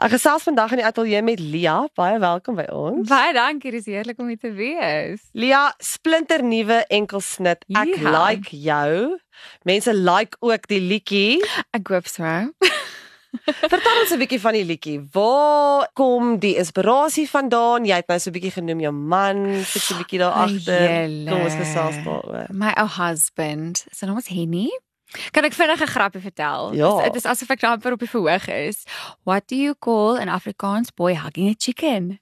Ek gesels vandag in die ateljee met Lia. Baie welkom by ons. Baie dankie, dis heerlik om hier te wees. Lia, splinter nuwe enkelsnit. Ek Ja. like jou. Mense like ook die liedjie. Ek hoop so. Vertel ons 'n bietjie van die liedjie. Waar kom die inspirasie vandaan? Jy het nou so 'n bietjie genoem jou man, sit so 'n bietjie daar agter. Kom ons gesels daaroor. My ou husband, sy naam is Henny. Kan ek vinnig 'n grappie vertel? Ja. Dit is asof ek amper op die verhoog is. What do you call an Afrikaans boy hugging a chicken?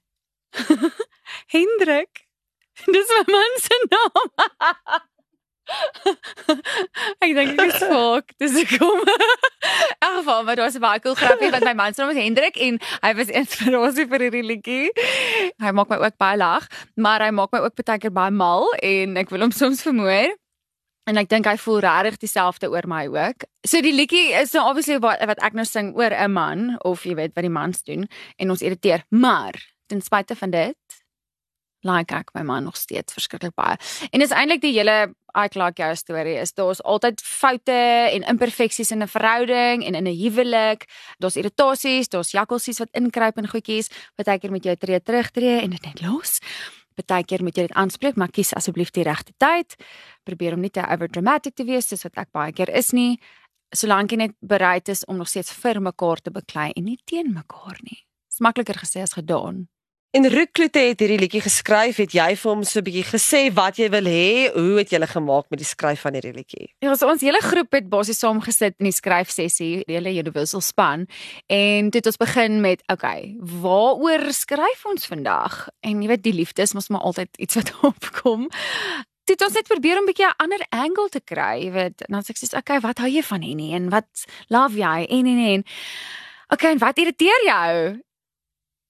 Hendrik. Dis my man se naam. ek dink ek is fok. Dis kom. In geval, maar dit was 'n baie cool grappie want my man se naam is Hendrik en hy was inspirasie vir hierdie liedjie. Hy maak my ook baie lag, maar hy maak my ook baie keer baie mal en ek wil hom soms vermoor. En ek dink hy voel regtig dieselfde oor my ook. So die liedjie is nou obviously wat wat ek nou sing oor 'n man of jy weet wat die mans doen en ons irriteer. Maar ten spyte van dit like ek my man nog steeds verskriklik baie. En dis eintlik die hele I like jou storie is daar's altyd foute en imperfeksies in 'n verhouding en in 'n huwelik. Daar's irritasies, daar's jakkalsies wat inkruip en goedjies. Partykeer moet jy tree terugtreë en dit net los. Partykeer moet jy dit aanspreek, maar kies asseblief die regte tyd. Probeer om nie te overdramatic te wees soos wat ek baie keer is nie. Solank jy net bereid is om nog steeds vir mekaar te beklei en nie teen mekaar nie. Dis makliker gesê as gedaan. En Ruth Kloete het hierdie liedjie geskryf. Het jy vir hom so 'n bietjie gesê wat jy wil hê? Hoe het julle gemaak met die skryf van hierdie liedjie? Ja, so ons hele groep het basies saam gesit in die skryfsessie, die hele Universal span. En dit het ons begin met, okay, waaroor skryf ons vandag? En jy weet die liefde is mos maar altyd iets wat opkom. Dit ons net probeer om 'n bietjie 'n ander angle te kry, jy weet. En dan sê ek sê, okay, wat hou jy van Henny en wat love jy en en en. Okay, en wat irriteer jou?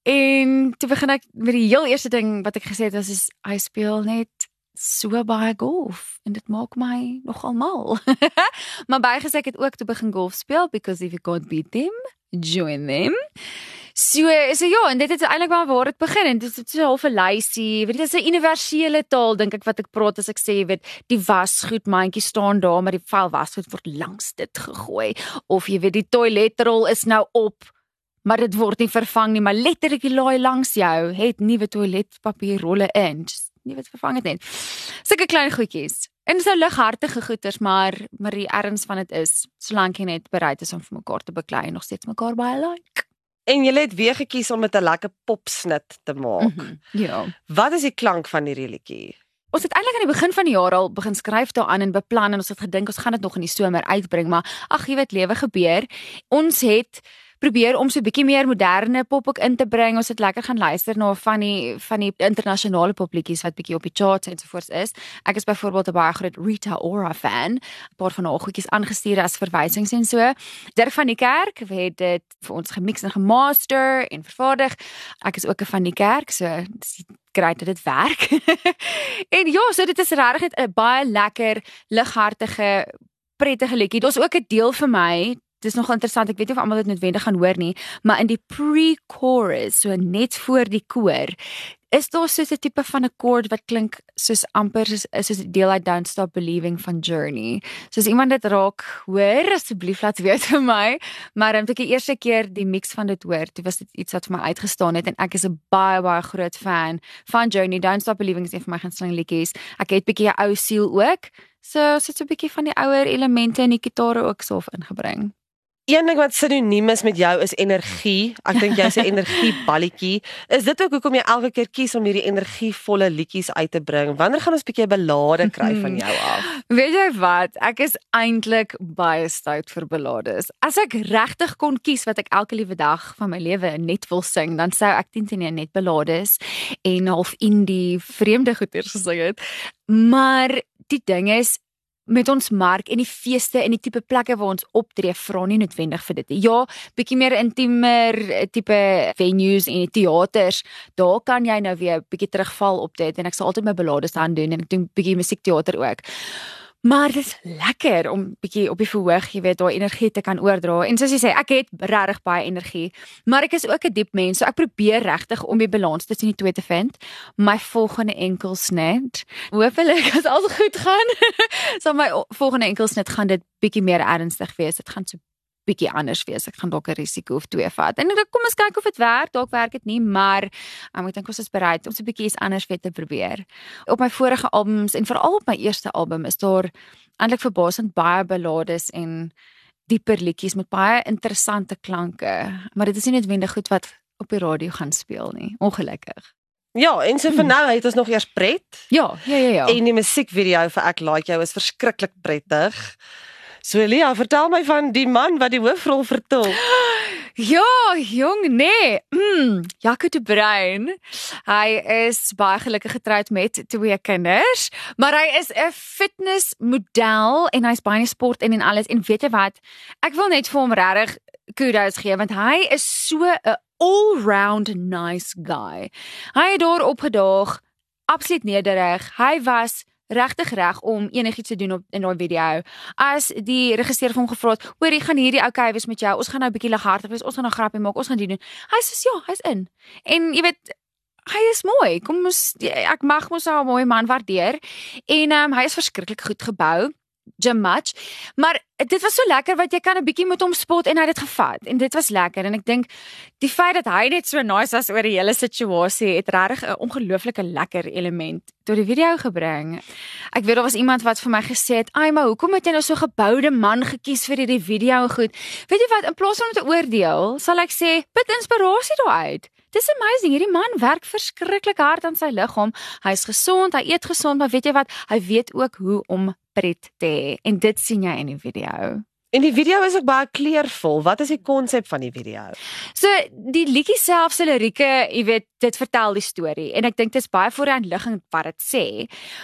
En toe begin ek met die heel eerste ding wat ek gesê het was is hy speel net so baie golf en dit maak my nogal mal. maar bygesê ek het ook toe begin golf speel because if you can't beat them, join them. So so ja, en dit het eintlik maar waar dit begin en dit is so half 'n lysie. Weet jy, dit is 'n universele taal dink ek wat ek praat as ek sê, weet, die wasgoed mandjie staan daar maar die vuil wasgoed word langs dit gegooi of jy weet die toiletrol is nou op maar dit word nie vervang nie, maar letterlik die laai langs jou het nuwe toiletpapierrolle in. Nie wat vervang het net. Sulke klein goedjies. En nou lighartige goeters, maar maar die erns van dit is solank jy net bereid is om vir mekaar te beklei en nog steeds mekaar baie like. En jy het weer gekies om met 'n lekker popsnit te maak. Mhm, Ja. Wat is die klank van hierdie liedjie? Ons het eintlik aan die begin van die jaar al begin skryf daaraan en beplan en ons het gedink ons gaan dit nog in die somer uitbring, maar ag, jy weet lewe gebeur. Ons het probeer om so 'n bietjie meer moderne pop ook in te bring. Ons het lekker gaan luister na van die van die internasionale popliedjies wat bietjie op die charts ensovoorts is. Ek is byvoorbeeld 'n baie groot Rita Ora fan. 'n Paar van haar goedjies aangestuur as verwysings en so. Dirk van die Kerk het dit vir ons gemix en gemaster en vervaardig. Ek is ook 'n van die kerk, so dis dat dit werk. en ja, so dit is regtig 'n baie lekker, lighartige, prettige liedjie. Daar's ook 'n deel vir my Dis nog interessant. Ek weet nie of almal dit noodwendig gaan hoor nie, maar in die pre-chorus, so net voor die koor, is daar so 'n tipe van 'n chord wat klink soos amper soos soos 'n deel uit Don't Stop Believing van Journey. Soos iemand dit raak hoor, asseblief laat weet vir my. Maar om ek die eerste keer die mix van dit hoor, dit was dit iets wat vir my uitgestaan het en ek is 'n baie baie groot fan van Journey. Don't Stop Believing is een van my gunsteling liedjies. Ek het bietjie 'n ou siel ook. So so 'n bietjie van die ouer elemente in die gitare ook so ingebring. Een ding wat sinoniem is met jou is energie. Ek dink jy's 'n energieballetjie. Is dit ook hoekom jy elke keer kies om hierdie energievolle liedjies uit te bring? Wanneer gaan ons 'n bietjie belade kry van jou af? Weet jy wat? Ek is eintlik baie stout vir ballades. As ek regtig kon kies wat ek elke liewe dag van my lewe net wil sing, dan sou ek 10 teen 1 net ballades en half indie vreemde goeters gesing het. Maar die ding is met ons mark en die feeste en die tipe plekke waar ons optree vra nie noodwendig vir dit. nie. Ja, bietjie meer intiemer eh, tipe venues en teaters, daar kan jy nou weer bietjie terugval op dit en ek sal altyd my ballades aan doen en ek doen bietjie musiekteater ook. Maar dit is lekker om bietjie op die verhoog, jy weet, daai energie te kan oordra. En soos jy sê, ek het regtig baie energie, maar ek is ook 'n diep mens, so ek probeer regtig om die balans tussen die twee te vind. My volgende enkelsnit, hoopelik as alles goed gaan, sal my o- volgende enkelsnit gaan dit bietjie meer ernstig wees. Dit gaan so bietjie anders wees. Ek gaan dalk 'n risiko of twee vat. En dan kom ons kyk of dit werk. Dalk werk dit nie, maar um, ek dink ons is bereid om so 'n bietjie iets anders weer te probeer. Op my vorige albums en veral op my eerste album is daar eintlik verbasend baie ballades en dieper liedjies met baie interessante klanke, maar dit is nie noodwendig goed wat op die radio gaan speel nie. Ongelukkig. Ja, en so vir nou het ons nog eers pret. Ja, ja, ja, ja. En die musiekvideo vir Ek Like Jou is verskriklik prettig. So Elia, vertel my van die man wat die hoofrol vertol. Ja, jong, nee. Mm, Jaco de Bruin. Hy is baie gelukkig getroud met twee kinders, maar hy is 'n fitnessmodel en hy's baie in sport en en alles. En weet jy wat? Ek wil net vir hom regtig kudos gee want hy is so 'n all-round nice guy. Hy het daar opgedaag, absoluut nederig. Hy was regtig reg om enigiets te doen op in daai video. As die regisseur vir hom gevra het, "Hoor, jy gaan hierdie okay wees met jou. Ons gaan nou 'n bietjie lighartig wees. Ons gaan nou grappie maak. Ons gaan dit doen." Hy sê, "Ja, hy's in." En jy weet Hy is mooi. Kom ons ek mag mos 'n mooi man waardeer. En ehm um, hy is verskriklik goed gebou gym match. Maar dit was so lekker wat jy kan 'n bietjie met hom spot en hy het dit gevat en dit was lekker en ek dink die feit dat hy net so nice was oor die hele situasie het regtig 'n ongelooflike lekker element tot die video gebring. Ek weet daar was iemand wat vir my gesê het, "Ai, maar hoekom het jy nou so geboude man gekies vir hierdie video goed?" Weet jy wat, in plaas van om te oordeel, sal ek sê, "Put inspirasie daaruit." Dis amazing. Hierdie man werk verskriklik hard aan sy liggaam. Hy's gesond, hy eet gesond, maar weet jy wat? Hy weet ook hoe om pret te hê en dit sien jy in die video. En die video is ook baie kleurvol. Wat is die konsep van die video? So die liedjie self se lirieke, jy weet, dit vertel die storie en ek dink dit is baie vooruitliggend wat dit sê.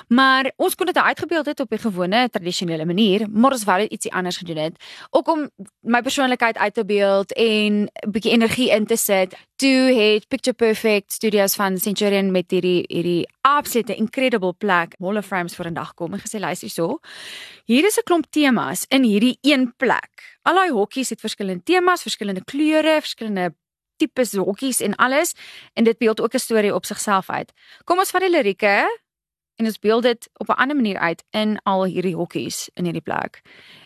Maar ons kon dit uitgebeeld het op 'n gewone tradisionele manier, maar ons wou dit ietsie anders gedoen het, ook om my persoonlikheid uit te beeld en 'n bietjie energie in te sit. Toe het Picture Perfect Studios van Centurion met hierdie hierdie absolute incredible plek, Molle Frames vir 'n dag kom en gesê luister hierso. Hier is 'n klomp temas in hierdie een plek. Al daai hokkies het verskillende temas, verskillende kleure, verskillende tipes hokkies en alles en dit beeld ook 'n storie op sigself uit. Kom ons vat die lirieke en ons beeld dit op 'n ander manier uit in al hierdie hokkies in hierdie plek.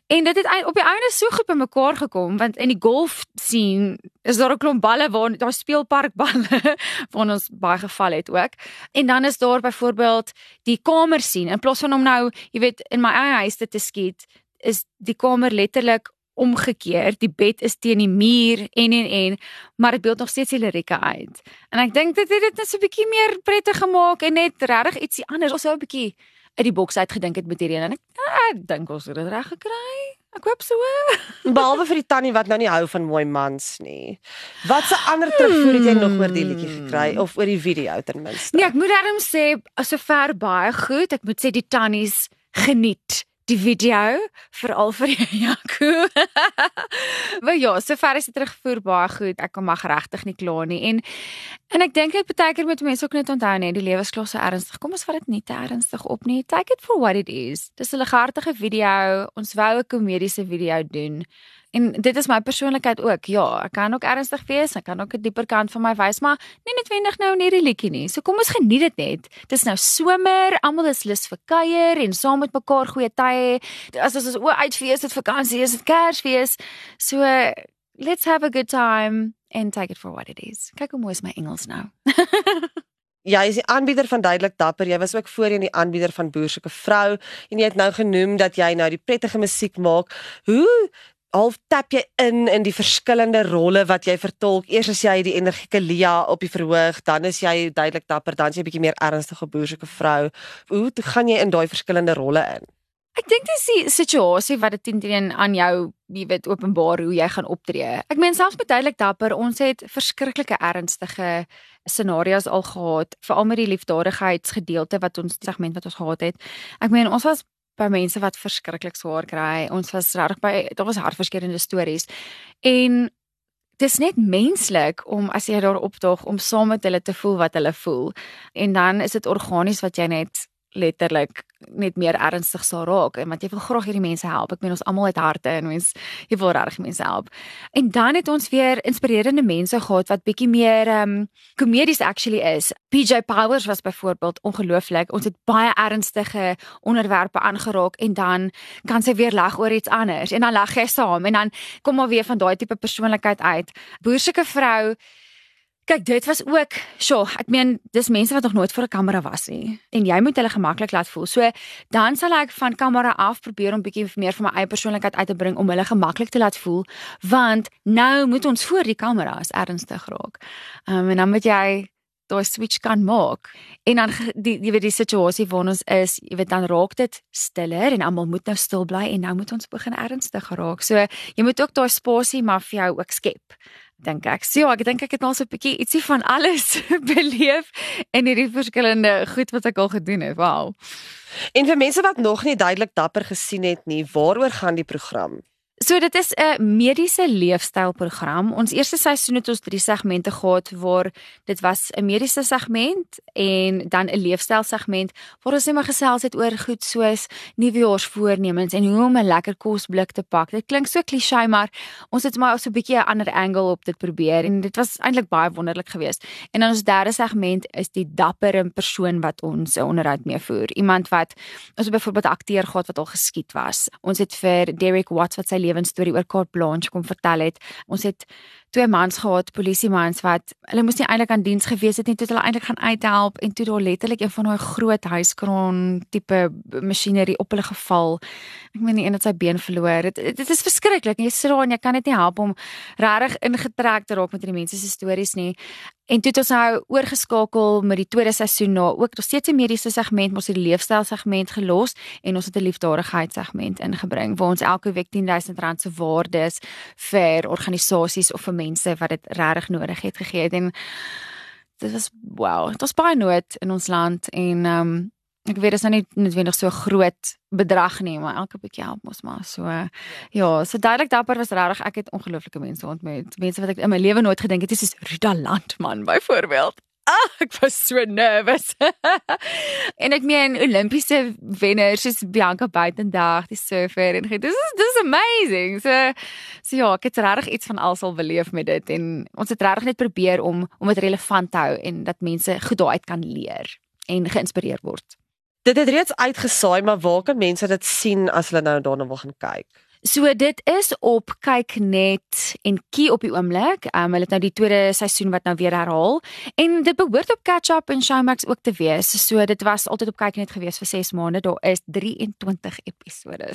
En dit het op die einde so goed bymekaar gekom want in die golf scene is daar 'n klomp balle waar daar speelparkballe waar ons baie geval het ook. En dan is daar byvoorbeeld die kamer scene in plaas van om nou, jy weet, in my eie huis te skiet, is die kamer letterlik omgekeer. Die bed is teen die muur en en en, maar dit beeld nog steeds die lirieke uit. En ek dink dit het dit net so 'n bietjie meer prettig gemaak en net regtig ietsie anders. Ons sou 'n bietjie uit die boks uit gedink het met hierdie en ek, ek dink ons het dit reg gekry. Ek hoop so. Behalwe vir die tannie wat nou nie hou van mooi mans nie. Wat se ander terugvoer het jy nog oor die liedjie gekry of oor die video ten minste? Nee, ek moet darem sê sover baie goed. Ek moet sê die tannies geniet die video veral vir Jaco. maar ja, sover is dit terugvoer baie goed. Ek kan mag regtig nie kla nie. En en ek dink dit baie keer moet mense ook net onthou net die lewensklasse ernstig. Kom ons vat dit nie te ernstig op nie. Take it for what it is. Dis 'n legartige video. Ons wou 'n komediese video doen. En dit is my persoonlikheid ook. Ja, ek kan ook ernstig wees, ek kan ook 'n dieper kant van my wys, maar nie noodwendig nou in hierdie liedjie nie. So kom ons geniet dit net. Dis nou somer, almal is lus vir kuier en saam met mekaar goeie tye. As ons o uitfees, dit vakansie is, dit Kersfees. So let's have a good time and take it for what it is. Kyk hoe mooi is my Engels nou. Ja, jy is die aanbieder van duidelik dapper. Jy was ook voorheen die aanbieder van boer soeke vrou en jy het nou genoem dat jy nou die prettige musiek maak. Hoe half tap jy in in die verskillende rolle wat jy vertolk. Eers as jy die energieke Lia op die verhoog, dan is jy duidelik dapper, dan is jy bietjie meer ernstige boerse vrou. Hoe gaan jy in daai verskillende rolle in? Ek dink dis die situasie wat dit teen aan jou, jy weet, openbaar hoe jy gaan optree. Ek meen selfs met duidelik dapper, ons het verskriklike ernstige scenario's al gehad, veral met die liefdadigheidsgedeelte wat ons segment wat ons gehad het. Ek meen ons was by mense wat verskriklik swaar kry. Ons was reg by daar was hartverskeurende stories. En dis net menslik om as jy daar opdaag om saam met hulle te voel wat hulle voel. En dan is dit organies wat jy net letterlik net meer ernstig sal raak en want jy wil graag hierdie mense help. Ek meen ons almal het harte en ons jy wil regtig mense help. En dan het ons weer inspirerende mense gehad wat bietjie meer um komedies actually is. PJ Powers was byvoorbeeld ongelooflik. Ons het baie ernstige onderwerpe aangeraak en dan kan sy weer lag oor iets anders en dan lag jy saam en dan kom maar weer van daai tipe persoonlikheid uit. Boerseke vrou Kyk, dit was ook, sjoe, ek meen, dis mense wat nog nooit voor 'n kamera was nie en jy moet hulle gemaklik laat voel. So, dan sal ek van kamera af probeer om bietjie meer van my eie persoonlikheid uit te bring om hulle gemaklik te laat voel, want nou moet ons voor die kameras ernstig raak. Ehm um, en dan moet jy daai switch kan maak. En dan die jy weet die situasie waar ons is, jy weet dan raak dit stiller en almal moet nou stil bly en nou moet ons begin ernstig raak. So, jy moet ook daai spasie maar vir jou ook skep dink ek. So ja, ek dink ek het nou so 'n bietjie ietsie van alles beleef in hierdie verskillende goed wat ek al gedoen het. Wow. En vir mense wat nog nie duidelik dapper gesien het nie, waaroor gaan die program? So dit is 'n mediese leefstylprogram. Ons eerste seisoen het ons drie segmente gehad waar dit was 'n mediese segment en dan 'n leefstyl segment waar ons net maar gesels het oor goed soos nuwejaarsvoornemens en hoe om 'n lekker kosblik te pak. Dit klink so klise, maar ons het maar so 'n bietjie 'n ander angle op dit probeer en dit was eintlik baie wonderlik geweest. En dan ons derde segment is die dapper persoon wat ons 'n onderhoud mee voer. Iemand wat ons byvoorbeeld 'n akteur gehad wat al geskiet was. Ons het vir Derek Watts wat sy lewensstorie oor Carte Blanche kom vertel het. Ons het twee mans gehad, polisie mans wat hulle moes nie eintlik aan diens gewees het nie, toe hulle eintlik gaan uithelp en toe daar letterlik een van daai groot huiskraan tipe masjinerie op hulle geval. Ek meen die een het sy been verloor. Dit dit is verskriklik. Jy sit daar en jy kan net nie help om regtig ingetrek te raak met hierdie mense se stories nie. En toe het ons nou oorgeskakel met die tweede seisoen na ook nog steeds 'n mediese segment, ons het die leefstyl segment gelos en ons het 'n liefdadigheid segment ingebring waar ons elke week R10000 se waardes vir organisasies of vir mense wat dit regtig nodig het gegee het. En dit was wow, dit was baie nood in ons land en ehm um, ek weet dit is nou nie noodwendig so groot bedrag nie, maar elke bietjie help mos maar. So ja, so duidelik dapper was regtig. Ek het ongelooflike mense ontmoet. Mense wat ek in my lewe nooit gedink het, soos Ruda Landman byvoorbeeld. Ah, ek was so nervous. en ek meen Olimpiese wenners soos Bianca Buitendag, die surfer en dit is dis amazing. So so ja, ek het regtig iets van alsal beleef met dit en ons het regtig net probeer om om dit relevant te hou en dat mense goed daaruit kan leer en geïnspireer word. Dit het reeds uitgesaai, maar waar kan mense dit sien as hulle nou daarna wil gaan kyk? So dit is op kyk net en kie op die oomblik. Um, hulle het nou die tweede seisoen wat nou weer herhaal en dit behoort op Catch Up en Showmax ook te wees. So dit was altyd op kyk net gewees vir 6 maande. Daar is 23 episode.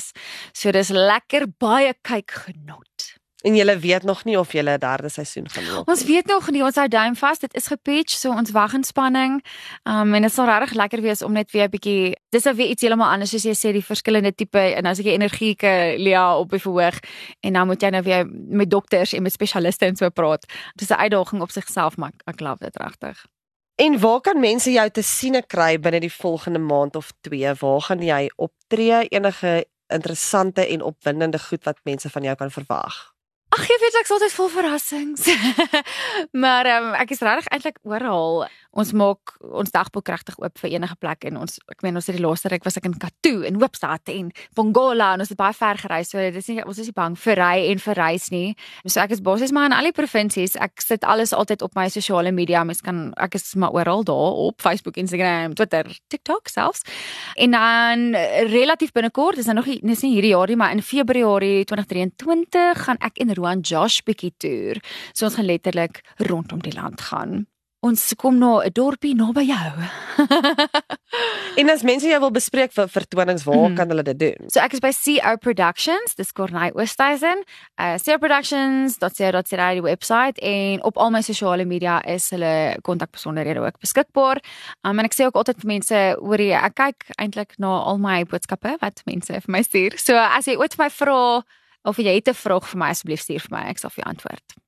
So dis lekker baie kyk genot. En julle weet nog nie of julle 'n derde seisoen gaan loop. Ons weet nog nie, ons hou duim vas. Dit is gepatch, so ons wag in spanning. Um en dit sal regtig lekker wees om net weer 'n bietjie dis nou weer iets heeltemal anders soos jy sê die verskillende tipe en as ek die energieke Lia op die verhoog en dan moet jy nou weer met dokters en met spesialiste en so praat. Dis 'n uitdaging op sigself, maar ek love dit regtig. En waar kan mense jou te sien kry binne die volgende maand of 2? Waar gaan jy optree? Enige interessante en opwindende goed wat mense van jou kan verwag? Ag, jy weet ek's altyd vol verrassings. maar um, ek is regtig eintlik oral. Ons maak ons dagboek regtig oop vir enige plek en ons ek meen ons het die laaste ruk was ek in Katoo en Hoopstad en Pongola en ons het baie ver gereis. So dit is nie ons is nie bang vir ry en vir reis nie. So ek is basies maar in al die provinsies. Ek sit alles altyd op my sosiale media. Mens kan ek is maar oral daar op Facebook, Instagram, Twitter, TikTok selfs. En dan relatief binnekort, dis nou nog nie nie hierdie jaar nie, maar in Februarie 2023 gaan ek in Roan Josh bietjie toer. So ons gaan letterlik rondom die land gaan. Ons kom na 'n dorpie naby jou. en as mense jou wil bespreek vir vertonings, waar mm. kan hulle dit doen? So ek is by CO Productions, dis Corney Oosthuizen. Uh coproductions.co.za die webwerf en op al my sosiale media is hulle kontakbesonderhede ook beskikbaar. Um, en ek sê ook altyd vir mense oor die ek kyk eintlik na al my boodskappe wat mense vir my stuur. So as jy ooit vir my vra of jy het 'n vraag vir my asseblief stuur vir my, ek sal vir jou antwoord.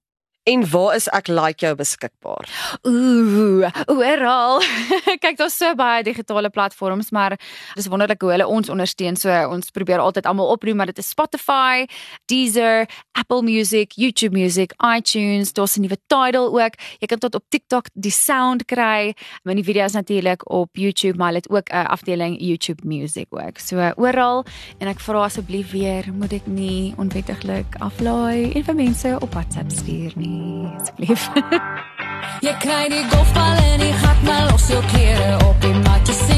En waar is ek like jou beskikbaar? Ooh, oral. Kyk, daar's so baie digitale platforms, maar dis wonderlik hoe hulle ons ondersteun. So ons probeer altyd almal oproep, maar dit is Spotify, Deezer, Apple Music, YouTube Music, iTunes, daar's 'n nuwe Tidal ook. Jy kan tot op TikTok die sound kry. Die video's natuurlik op YouTube, maar dit ook 'n afdeling YouTube Music ook. So oral en ek vra asseblief weer, moet ek nie onwettiglik aflaai en vir mense op WhatsApp stuur nie asseblief. Jy kry die golfbal in die gat, maar los jou klere op. Jy sê net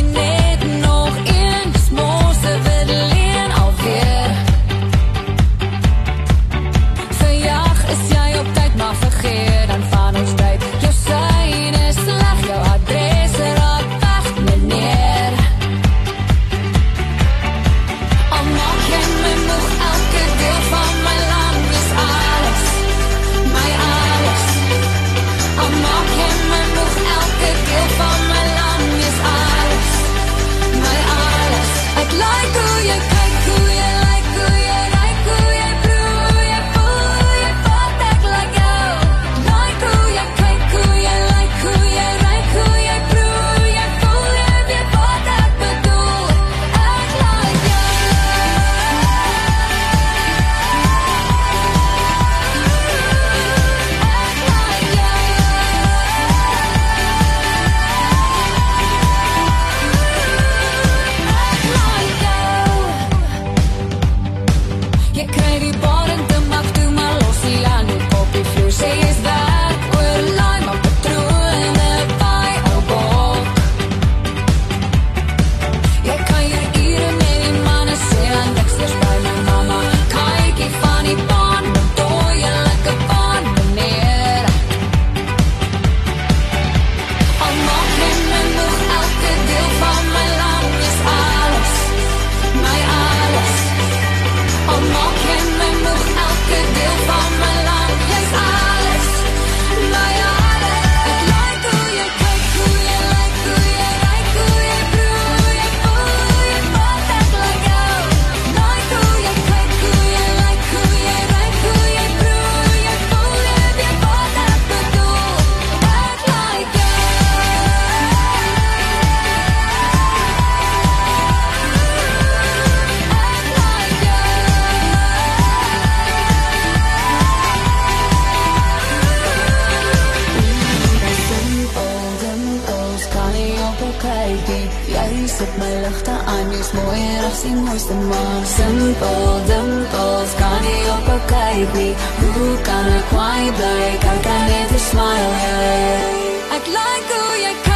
sit my ligte aan, jy's mooier as die mooiste man Simpel, dimpels, kan nie op jou kyk nie. Hoe kan ek kwaai bly, kyk en net 'n smile, yeah Ek like hoe jy